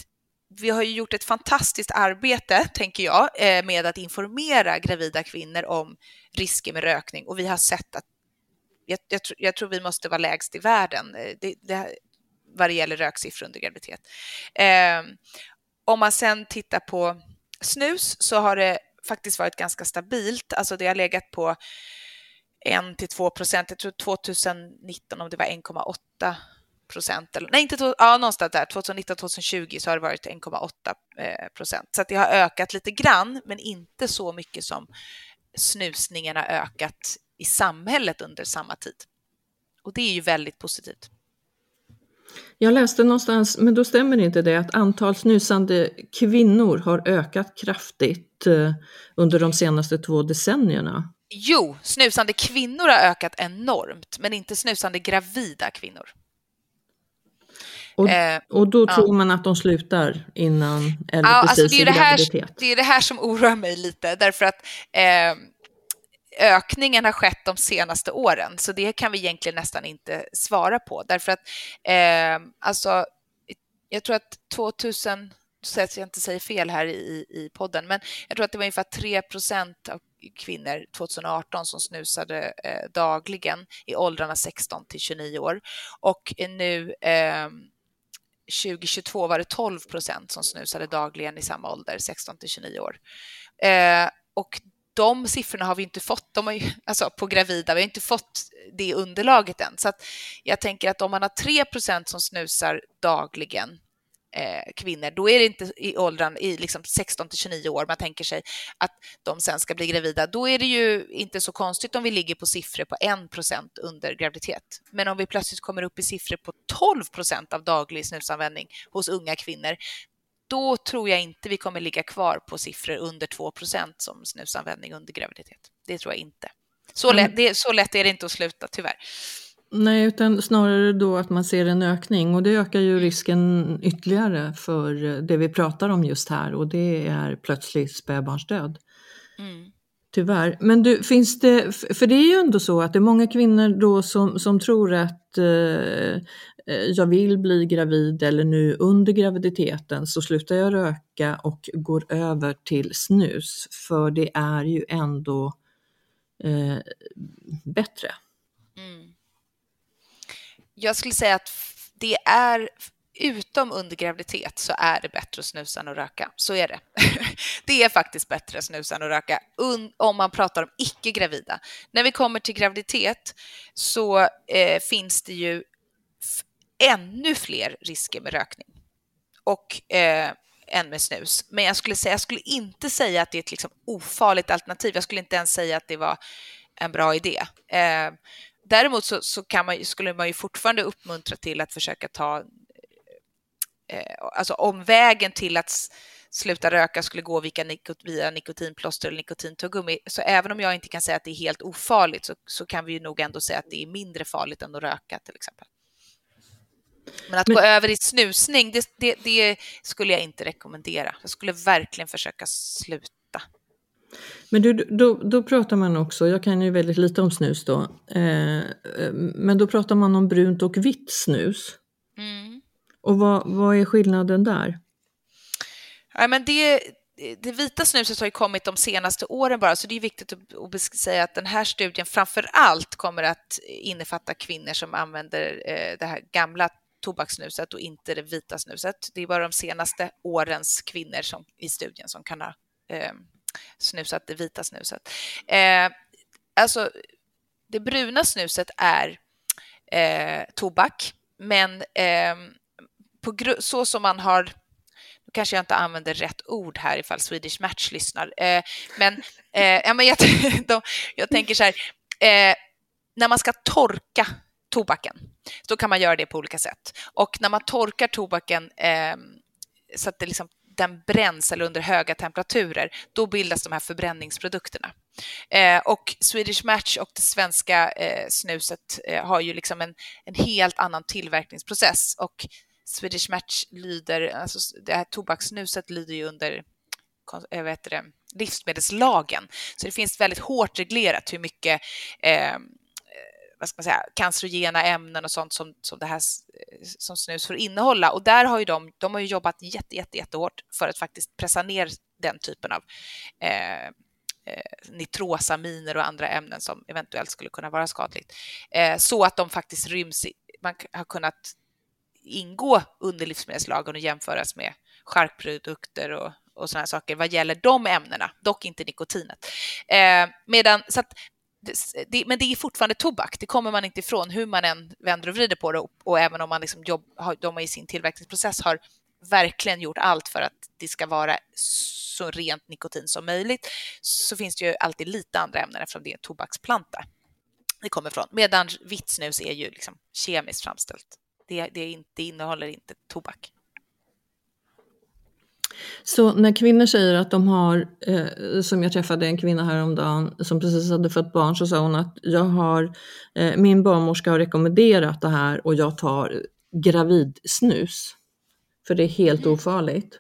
vi har ju gjort ett fantastiskt arbete, tänker jag, eh, med att informera gravida kvinnor om risker med rökning och vi har sett att jag, jag, jag tror vi måste vara lägst i världen eh, det, det, vad det gäller röksiffror under graviditet. Eh, om man sen tittar på snus så har det faktiskt varit ganska stabilt. Alltså det har legat på 1 till 2 procent. Jag tror 2019 om det var 1,8 procent, eller nej, inte ja, någonstans där, 2019-2020 så har det varit 1,8 eh, procent. Så att det har ökat lite grann, men inte så mycket som snusningen har ökat i samhället under samma tid. Och det är ju väldigt positivt. Jag läste någonstans, men då stämmer inte det, att antal snusande kvinnor har ökat kraftigt eh, under de senaste två decennierna. Jo, snusande kvinnor har ökat enormt, men inte snusande gravida kvinnor. Och, eh, och då tror ja. man att de slutar innan eller ja, precis alltså det är i det här, graviditet? Det är det här som oroar mig lite, därför att eh, ökningen har skett de senaste åren, så det kan vi egentligen nästan inte svara på, därför att eh, alltså, jag tror att 2000 så att jag inte säger fel här i, i podden, men jag tror att det var ungefär 3 procent av kvinnor 2018 som snusade eh, dagligen i åldrarna 16 till 29 år. Och nu eh, 2022 var det 12 procent som snusade dagligen i samma ålder, 16 till 29 år. Eh, och de siffrorna har vi inte fått, de har ju, alltså på gravida, vi har inte fått det underlaget än. Så att jag tänker att om man har 3 som snusar dagligen eh, kvinnor, då är det inte i åldern i liksom 16 till 29 år man tänker sig att de sen ska bli gravida. Då är det ju inte så konstigt om vi ligger på siffror på 1 under graviditet. Men om vi plötsligt kommer upp i siffror på 12 av daglig snusanvändning hos unga kvinnor, då tror jag inte vi kommer ligga kvar på siffror under 2 procent som snusanvändning under graviditet. Det tror jag inte. Så lätt, det, så lätt är det inte att sluta, tyvärr. Nej, utan snarare då att man ser en ökning och det ökar ju risken ytterligare för det vi pratar om just här och det är plötslig spädbarnsdöd. Mm. Tyvärr. Men du, finns det, för det är ju ändå så att det är många kvinnor då som, som tror att eh, Eh, jag vill bli gravid eller nu under graviditeten så slutar jag röka och går över till snus för det är ju ändå eh, bättre. Mm jag skulle säga att det är utom under graviditet så är det bättre att snusa än att röka. Så är det. det är faktiskt bättre att snusa än att röka om man pratar om icke-gravida. När vi kommer till graviditet så eh, finns det ju ännu fler risker med rökning och eh, än med snus. Men jag skulle, säga, jag skulle inte säga att det är ett liksom ofarligt alternativ. Jag skulle inte ens säga att det var en bra idé. Eh, däremot så, så kan man, skulle man ju fortfarande uppmuntra till att försöka ta eh, alltså omvägen till att sluta röka skulle gå via, nikot, via nikotinplåster eller nikotintuggummi. Så även om jag inte kan säga att det är helt ofarligt så, så kan vi ju nog ändå säga att det är mindre farligt än att röka till exempel. Men att Men... gå över i snusning, det, det, det, skulle jag inte rekommendera. Jag skulle verkligen försöka sluta men du, då, då pratar man också, jag kan ju väldigt lite om snus då, eh, men då pratar man om brunt och vitt snus. Mm. Och vad, vad är skillnaden där? Ja, men det, det vita snuset har ju kommit de senaste åren bara, så det är viktigt att, säga att den här studien framför allt kommer att innefatta kvinnor som använder eh, det här gamla tobakssnuset och inte det vita snuset. Det är bara de senaste årens kvinnor som, i studien som kan ha eh, snusat, det vita snuset. Eh, alltså, det bruna snuset är eh, tobak, men eh, på så som man har nu kanske jag inte använder rätt ord här ifall Swedish Match lyssnar, eh, men, eh, ja, men jag, de, jag tänker så här, eh, när man ska torka tobaken, då kan man göra det på olika sätt. Och när man torkar tobaken eh, så att det liksom den bränns eller under höga temperaturer, då bildas de här förbränningsprodukterna. Eh, och Swedish Match och det svenska eh, snuset eh, har ju liksom en, en helt annan tillverkningsprocess och Swedish Match lyder, alltså det här tobakssnuset lyder ju under jag eh, vet det, livsmedelslagen. Så det finns väldigt hårt reglerat hur mycket eh, vad ska man säga, cancerogena ämnen och sånt som, som det här som snus får innehålla. Och där har ju de, de har ju jobbat jätte, jätte, jättehårt för att faktiskt pressa ner den typen av eh, eh nitrosaminer och andra ämnen som eventuellt skulle kunna vara skadligt. Eh, så att de faktiskt ryms, i, man har kunnat ingå under livsmedelslagen och jämföras med charkprodukter och, och sådana saker vad gäller de ämnena, dock inte nikotinet. Eh, medan, så att, det, men det är fortfarande tobak, det kommer man inte ifrån hur man än vänder och vrider på det och, och även om man liksom jobb, har, de i sin tillverkningsprocess har verkligen gjort allt för att det ska vara så rent nikotin som möjligt så finns det ju alltid lite andra ämnen eftersom det är en tobaksplanta det kommer ifrån. Medan vitt snus är ju liksom kemiskt framställt. Det, det, inte, det innehåller inte tobak. Så när kvinnor säger att de har, eh, som jag träffade en kvinna häromdagen som precis hade fött barn, så sa hon att jag har, eh, min barnmorska har rekommenderat det här och jag tar gravidsnus. För det är helt mm. ofarligt.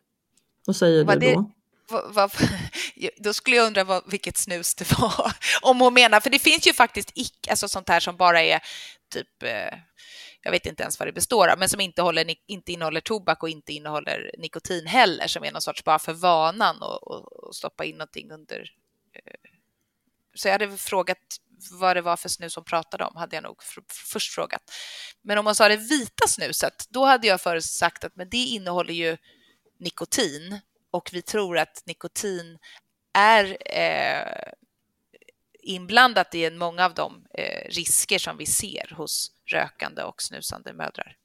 Vad säger Var du då? vad, vad, då skulle jag undra vad, vilket snus det var. Om hon menar, för det finns ju faktiskt ick, alltså sånt här som bara är typ, eh, jag vet inte ens vad det består av, men som inte, håller, inte innehåller tobak och inte innehåller nikotin heller, som är någon sorts bara för vanan och, stoppa in någonting under. Eh. Så jag hade frågat vad det var för snus hon pratade om, hade jag nog först frågat. Men om hon sa det vita snuset, då hade jag först sagt att men det innehåller ju nikotin och vi tror att nikotin är eh, inblandat i många av de eh, risker som vi ser hos rökande och snusande mödrar.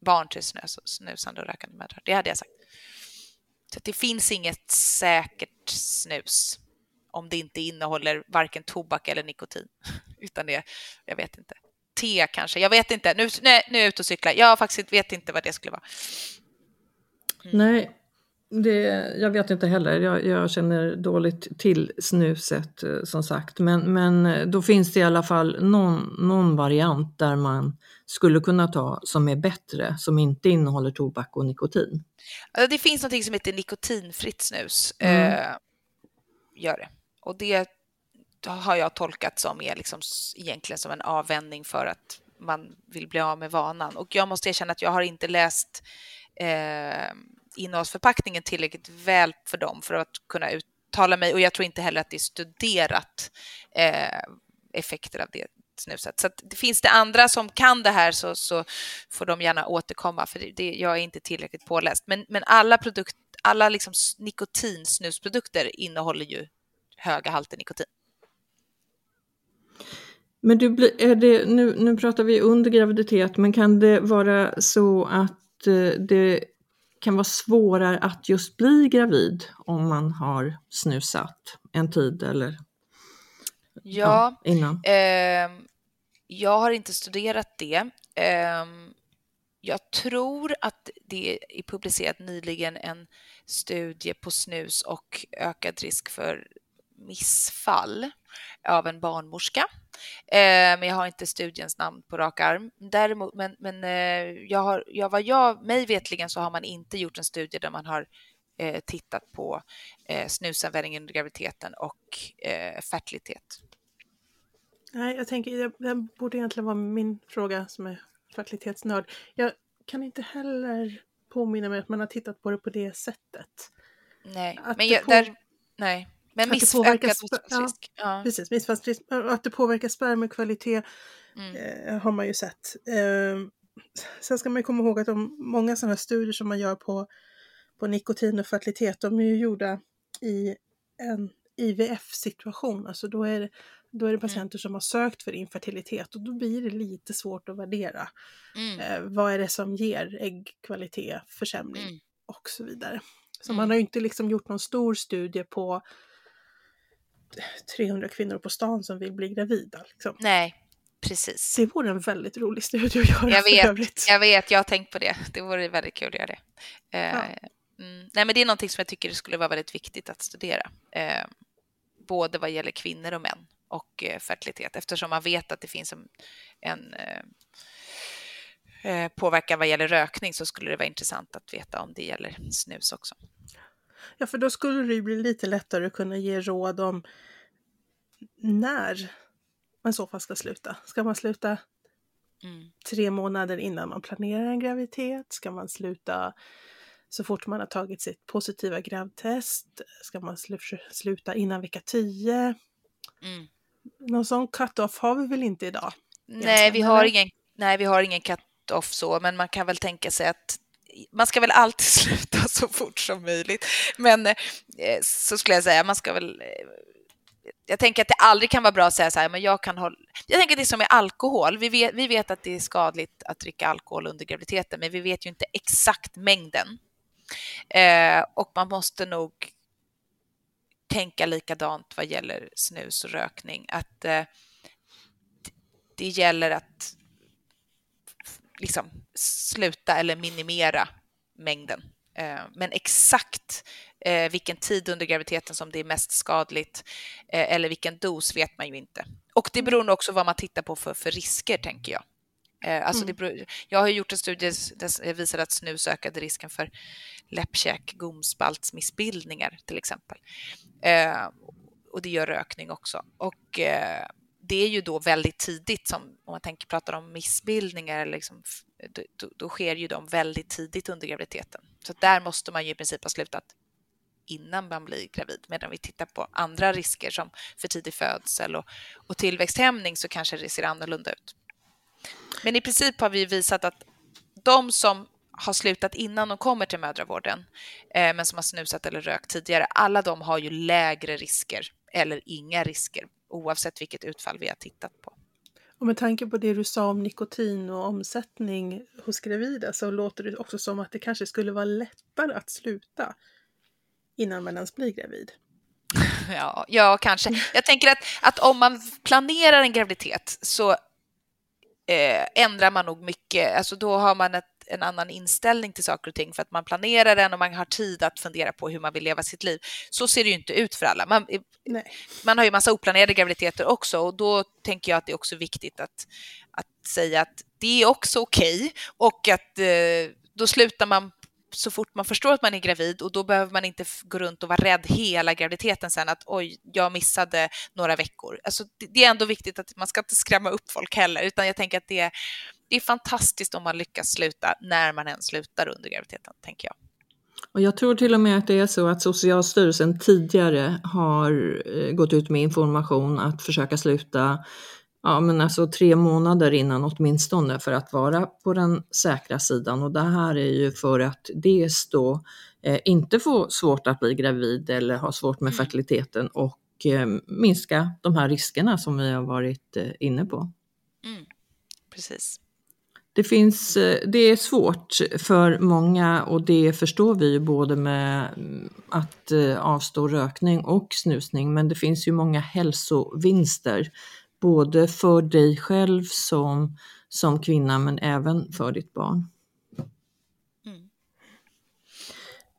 Barn till snus, snusande och rökande mödrar. Det hade jag sagt. Så det finns inget säkert snus om det inte innehåller varken tobak eller nikotin, utan det, jag vet inte. Te kanske, jag vet inte. Nu, nej, nu är jag ute och cyklar. Jag faktiskt vet inte vad det skulle vara. Mm. Nej, det, jag vet inte heller, jag, jag, känner dåligt till snuset eh, som sagt. Men, men eh, då finns det i alla fall någon, någon variant där man skulle kunna ta som är bättre, som inte innehåller tobak och nikotin. Det finns något som heter nikotinfritt snus. Mm. Eh, gör det. Och det har jag tolkat som är liksom egentligen som en avvändning för att man vill bli av med vanan. Och jag måste erkänna att jag har inte läst eh, innehållsförpackningen tillräckligt väl för dem för att kunna uttala mig och jag tror inte heller att det är studerat eh, effekter av det snuset. Så att, finns det andra som kan det här så, så får de gärna återkomma för det, det, jag är inte tillräckligt påläst. Men, men alla, produkt, alla liksom nikotinsnusprodukter innehåller ju höga halter nikotin. Men du, är det, nu, nu pratar vi under graviditet, men kan det vara så att eh, det kan vara svårare att just bli gravid om man har snusat en tid eller ja, ja innan? Eh, jag har inte studerat det. Eh, jag tror att det är publicerat nyligen en studie på snus och ökad risk för missfall av en barnmorska. Eh, men jag har inte studiens namn på rak arm. Däremot, men, men eh, jag har, jag, vad jag, mig vetligen så har man inte gjort en studie där man har eh, tittat på snusanvändning under graviditeten och fertilitet. Nej, jag tänker, det borde egentligen vara min fråga som är fertilitetsnörd. Jag kan inte heller påminna mig att man har tittat på det på det sättet. Nej, att men jag, på... där, nej. Men missökad risk. Ja, Precis, missfallsrisk. Att det påverkar spermiekvalitet mm. eh, har man ju sett. Eh, sen ska man komma ihåg att de, många sådana studier som man gör på, på nikotin och fertilitet, de är ju gjorda i en IVF-situation. Alltså då är, det, då är det mm. patienter mm. som har sökt för infertilitet och då blir det lite svårt att värdera. Mm. Eh, vad är det som ger äggkvalitet, försämring mm. och så vidare. Så man mm. har ju inte liksom gjort någon stor studie på 300 kvinnor på stan som vill bli gravida. Liksom. Nej, precis. Det vore en väldigt rolig studie att göra. Jag vet, jag vet, jag har tänkt på det. Det vore väldigt kul att göra det. Ja. Uh, mm, nej, men det är någonting som jag tycker skulle vara väldigt viktigt att studera. Uh, både vad gäller kvinnor och män och uh, fertilitet eftersom man vet att det finns en, en påverkan vad gäller rökning så skulle det vara intressant att veta om det gäller snus också. Ja, för då skulle det ju bli lite lättare att kunna ge råd om när man i så fall ska sluta. Ska man sluta mm. tre månader innan man planerar en graviditet? Ska man sluta så fort man har tagit sitt positiva gravtest? Ska man sl sluta innan vecka 10? Mm. Någon sån cut-off har vi väl inte idag? Nej, vi har ingen, nej, vi har ingen cut-off så, men man kan väl tänka sig att man ska väl alltid sluta så fort som möjligt. Men eh, så skulle jag säga, man ska väl eh, jag tänker att det aldrig kan vara bra att säga så här, men jag kan hålla... Jag tänker att det är som med alkohol. Vi vet, vi vet att det är skadligt att dricka alkohol under graviditeten, men vi vet ju inte exakt mängden. Eh, och man måste nog tänka likadant vad gäller snus och rökning. Att eh, det gäller att liksom sluta eller minimera mängden. Eh, men exakt eh, vilken tid under graviditeten som det är mest skadligt eh, eller vilken dos vet man ju inte. Och det beror nog också vad man tittar på för, för risker, tänker jag. Alltså mm. beror, jag har gjort en studie som visar att snus ökade risken för läppkäk, gomspaltsmissbildningar till exempel. och det gör rökning också. Och det är ju då väldigt tidigt, som om man tänker pratar om missbildningar, liksom, då, då, sker ju de väldigt tidigt under graviditeten. Så där måste man ju i princip ha slutat innan man blir gravid. Medan vi tittar på andra risker som för tidig födsel och, och tillväxthämning så kanske det ser annorlunda ut. Men i princip har vi visat att de som har slutat innan de kommer till mödravården, eh, men som har snusat eller rökt tidigare, alla de har ju lägre risker eller inga risker oavsett vilket utfall vi har tittat på. Och med tanke på det du sa om nikotin och omsättning hos gravida så låter det också som att det kanske skulle vara lättare att sluta innan man ens blir gravid. Ja, ja kanske. Jag tänker att, att om man planerar en graviditet så eh, ändrar man nog mycket. Alltså då har man ett en annan inställning till saker och ting för att man planerar den och man har tid att fundera på hur man vill leva sitt liv. Så ser det ju inte ut för alla. Man, man har ju massa oplanerade graviditeter också och då tänker jag att det är också viktigt att, att säga att det är också okej okay, och att eh, då slutar man så fort man förstår att man är gravid och då behöver man inte gå runt och vara rädd hela graviditeten sen att oj, jag missade några veckor. Alltså, det är ändå viktigt att man ska inte skrämma upp folk heller, utan jag tänker att det det är fantastiskt om man lyckas sluta när man än slutar under graviditeten, tänker jag. Och jag tror till och med att det är så att Socialstyrelsen tidigare har eh, gått ut med information att försöka sluta ja, men alltså tre månader innan åtminstone för att vara på den säkra sidan. Och det här är ju för att dels då eh, inte få svårt att bli gravid eller ha svårt med mm. fertiliteten och eh, minska de här riskerna som vi har varit eh, inne på. Mm. Precis. Det, finns, eh, det är svårt för många och det förstår vi ju både med mm, att eh, avstå rökning och snusning men det finns ju många hälsovinster både för dig själv som, som kvinna men även för ditt barn. Mm.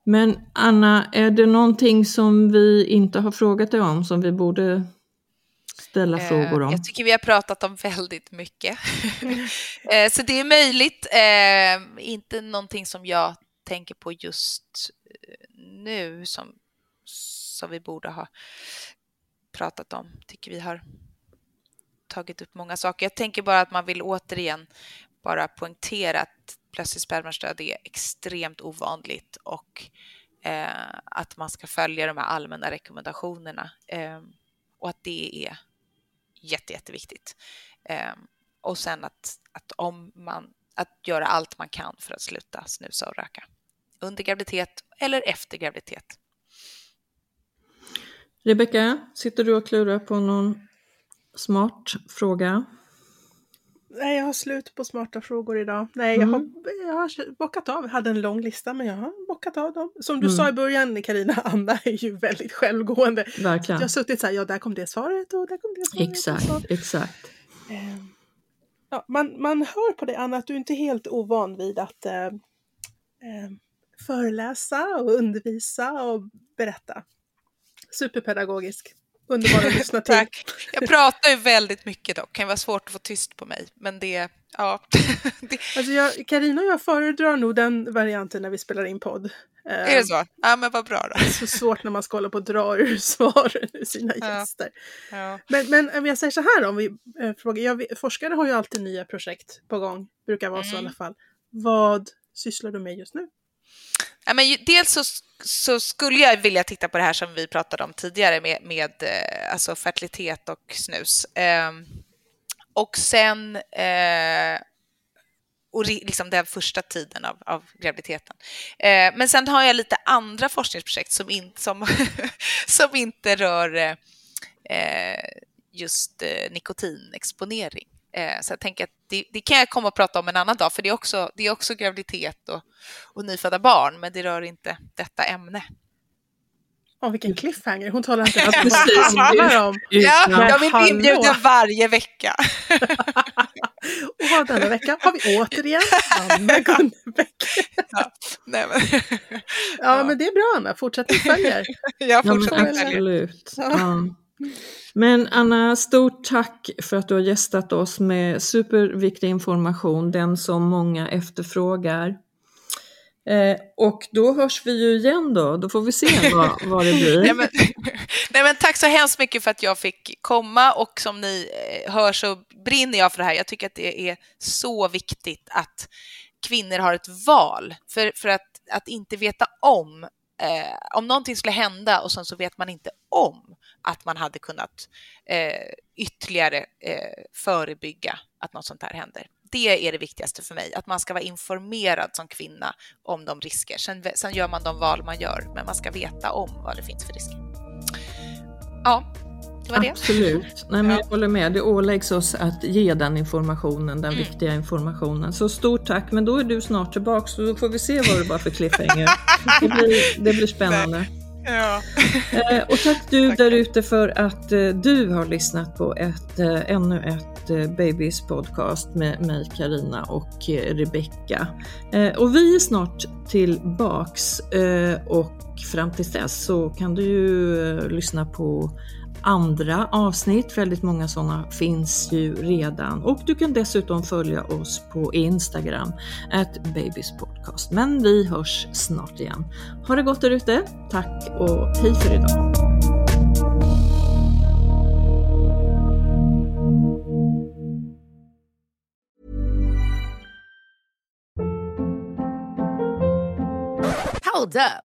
Men Anna, är det någonting som vi inte har frågat dig om som vi borde ställa eh, frågor om? Jag tycker vi har pratat om väldigt mycket. eh, så det är möjligt. Eh, inte någonting som jag tänker på just nu som, som vi borde ha pratat om. Tycker vi har tagit upp många saker. Jag tänker bara att man vill återigen bara poängtera att plötslig spermastöd är extremt ovanligt och eh, att man ska följa de här allmänna rekommendationerna eh, och att det är jätte, jätteviktigt. Eh, och sen att, att om man att göra allt man kan för att sluta snusa och röka under graviditet eller efter graviditet. Rebecka, sitter du och klurar på någon Smart fråga. Nej, jag har slut på smarta frågor idag. Nej, mm. jag, har, jag har bockat av. Jag hade en lång lista, men jag har bockat av dem. Som du mm. sa i början, Karina, Anna är ju väldigt självgående. Verkligen. jag har suttit så här, ja, där kom det svaret och där kom det svaret. Exakt, exakt. Eh, ja, man, man hör på dig, Anna, att du inte är helt ovan vid att eh, eh, föreläsa och undervisa och berätta. Superpedagogisk underbara att lyssna till. Tack. Jag pratar ju väldigt mycket dock, det kan vara svårt att få tyst på mig. Men det, ja. alltså jag, Carina och jag föredrar nog den varianten när vi spelar in podd. Är det så? Ja men vad bra då. Det är så svårt när man ska hålla på och dra ur svaren ur sina ja. gäster. Ja. Men, men om jag säger så här om vi äh, frågar, jag, forskare har ju alltid nya projekt på gång, brukar vara mm. så i alla mm. fall. Vad sysslar du med just nu? Ja, men dels så, så, skulle jag vilja titta på det här som vi pratade om tidigare med, med eh, alltså fertilitet och snus. Eh, och sen eh, och liksom den första tiden av, av graviditeten. Eh, men sen har jag lite andra forskningsprojekt som, in, som, som inte rör eh, eh just eh, nikotinexponering. Eh, så jag tänker att det, det, kan jag komma och prata om en annan dag, för det är också, det är också graviditet och, och nyfödda barn, men det rör inte detta ämne. Åh, vilken cliffhanger. Hon talar inte ens precis vad det om. Ja, jag vill inbjuda varje vecka. och denna vecka har vi återigen Anna Gunnebäck. ja, nej, men. ja, ja, men det är bra Anna. Fortsättning följer. Jag fortsätter ja, absolut. Ja. Men Anna, stort tack för att du har gästat oss med superviktig information, den som många efterfrågar. Eh, och då hörs vi ju igen då, då får vi se vad, vad det blir. nej, men, nej, men tack så hemskt mycket för att jag fick komma och som ni eh, hör så brinner jag för det här. Jag tycker att det är så viktigt att kvinnor har ett val. För, för att, att inte veta om, eh, om någonting skulle hända och sen så vet man inte om att man hade kunnat eh, ytterligare eh, förebygga att något sånt här händer det är det viktigaste för mig, att man ska vara informerad som kvinna om de risker. Sen, sen gör man de val man gör, men man ska veta om vad det finns för risker. Ja, det. Absolut. Nej, men Jag håller med. Det åläggs oss att ge den informationen, den mm. viktiga informationen. Så stort tack, men då är du snart tillbaka så då får vi se vad det var för cliffhanger. Det blir, det blir spännande. Ja. Eh, och tack du tack. där ute för att eh, du har lyssnat på ett, eh, ännu ett Babys podcast med mig Karina och Rebecka. Och vi är snart tillbaks och fram tills dess så kan du ju lyssna på andra avsnitt. Väldigt många sådana finns ju redan och du kan dessutom följa oss på Instagram, at babyspodcast. Men vi hörs snart igen. Ha det gott där ute. Tack och hej för idag. Hold up.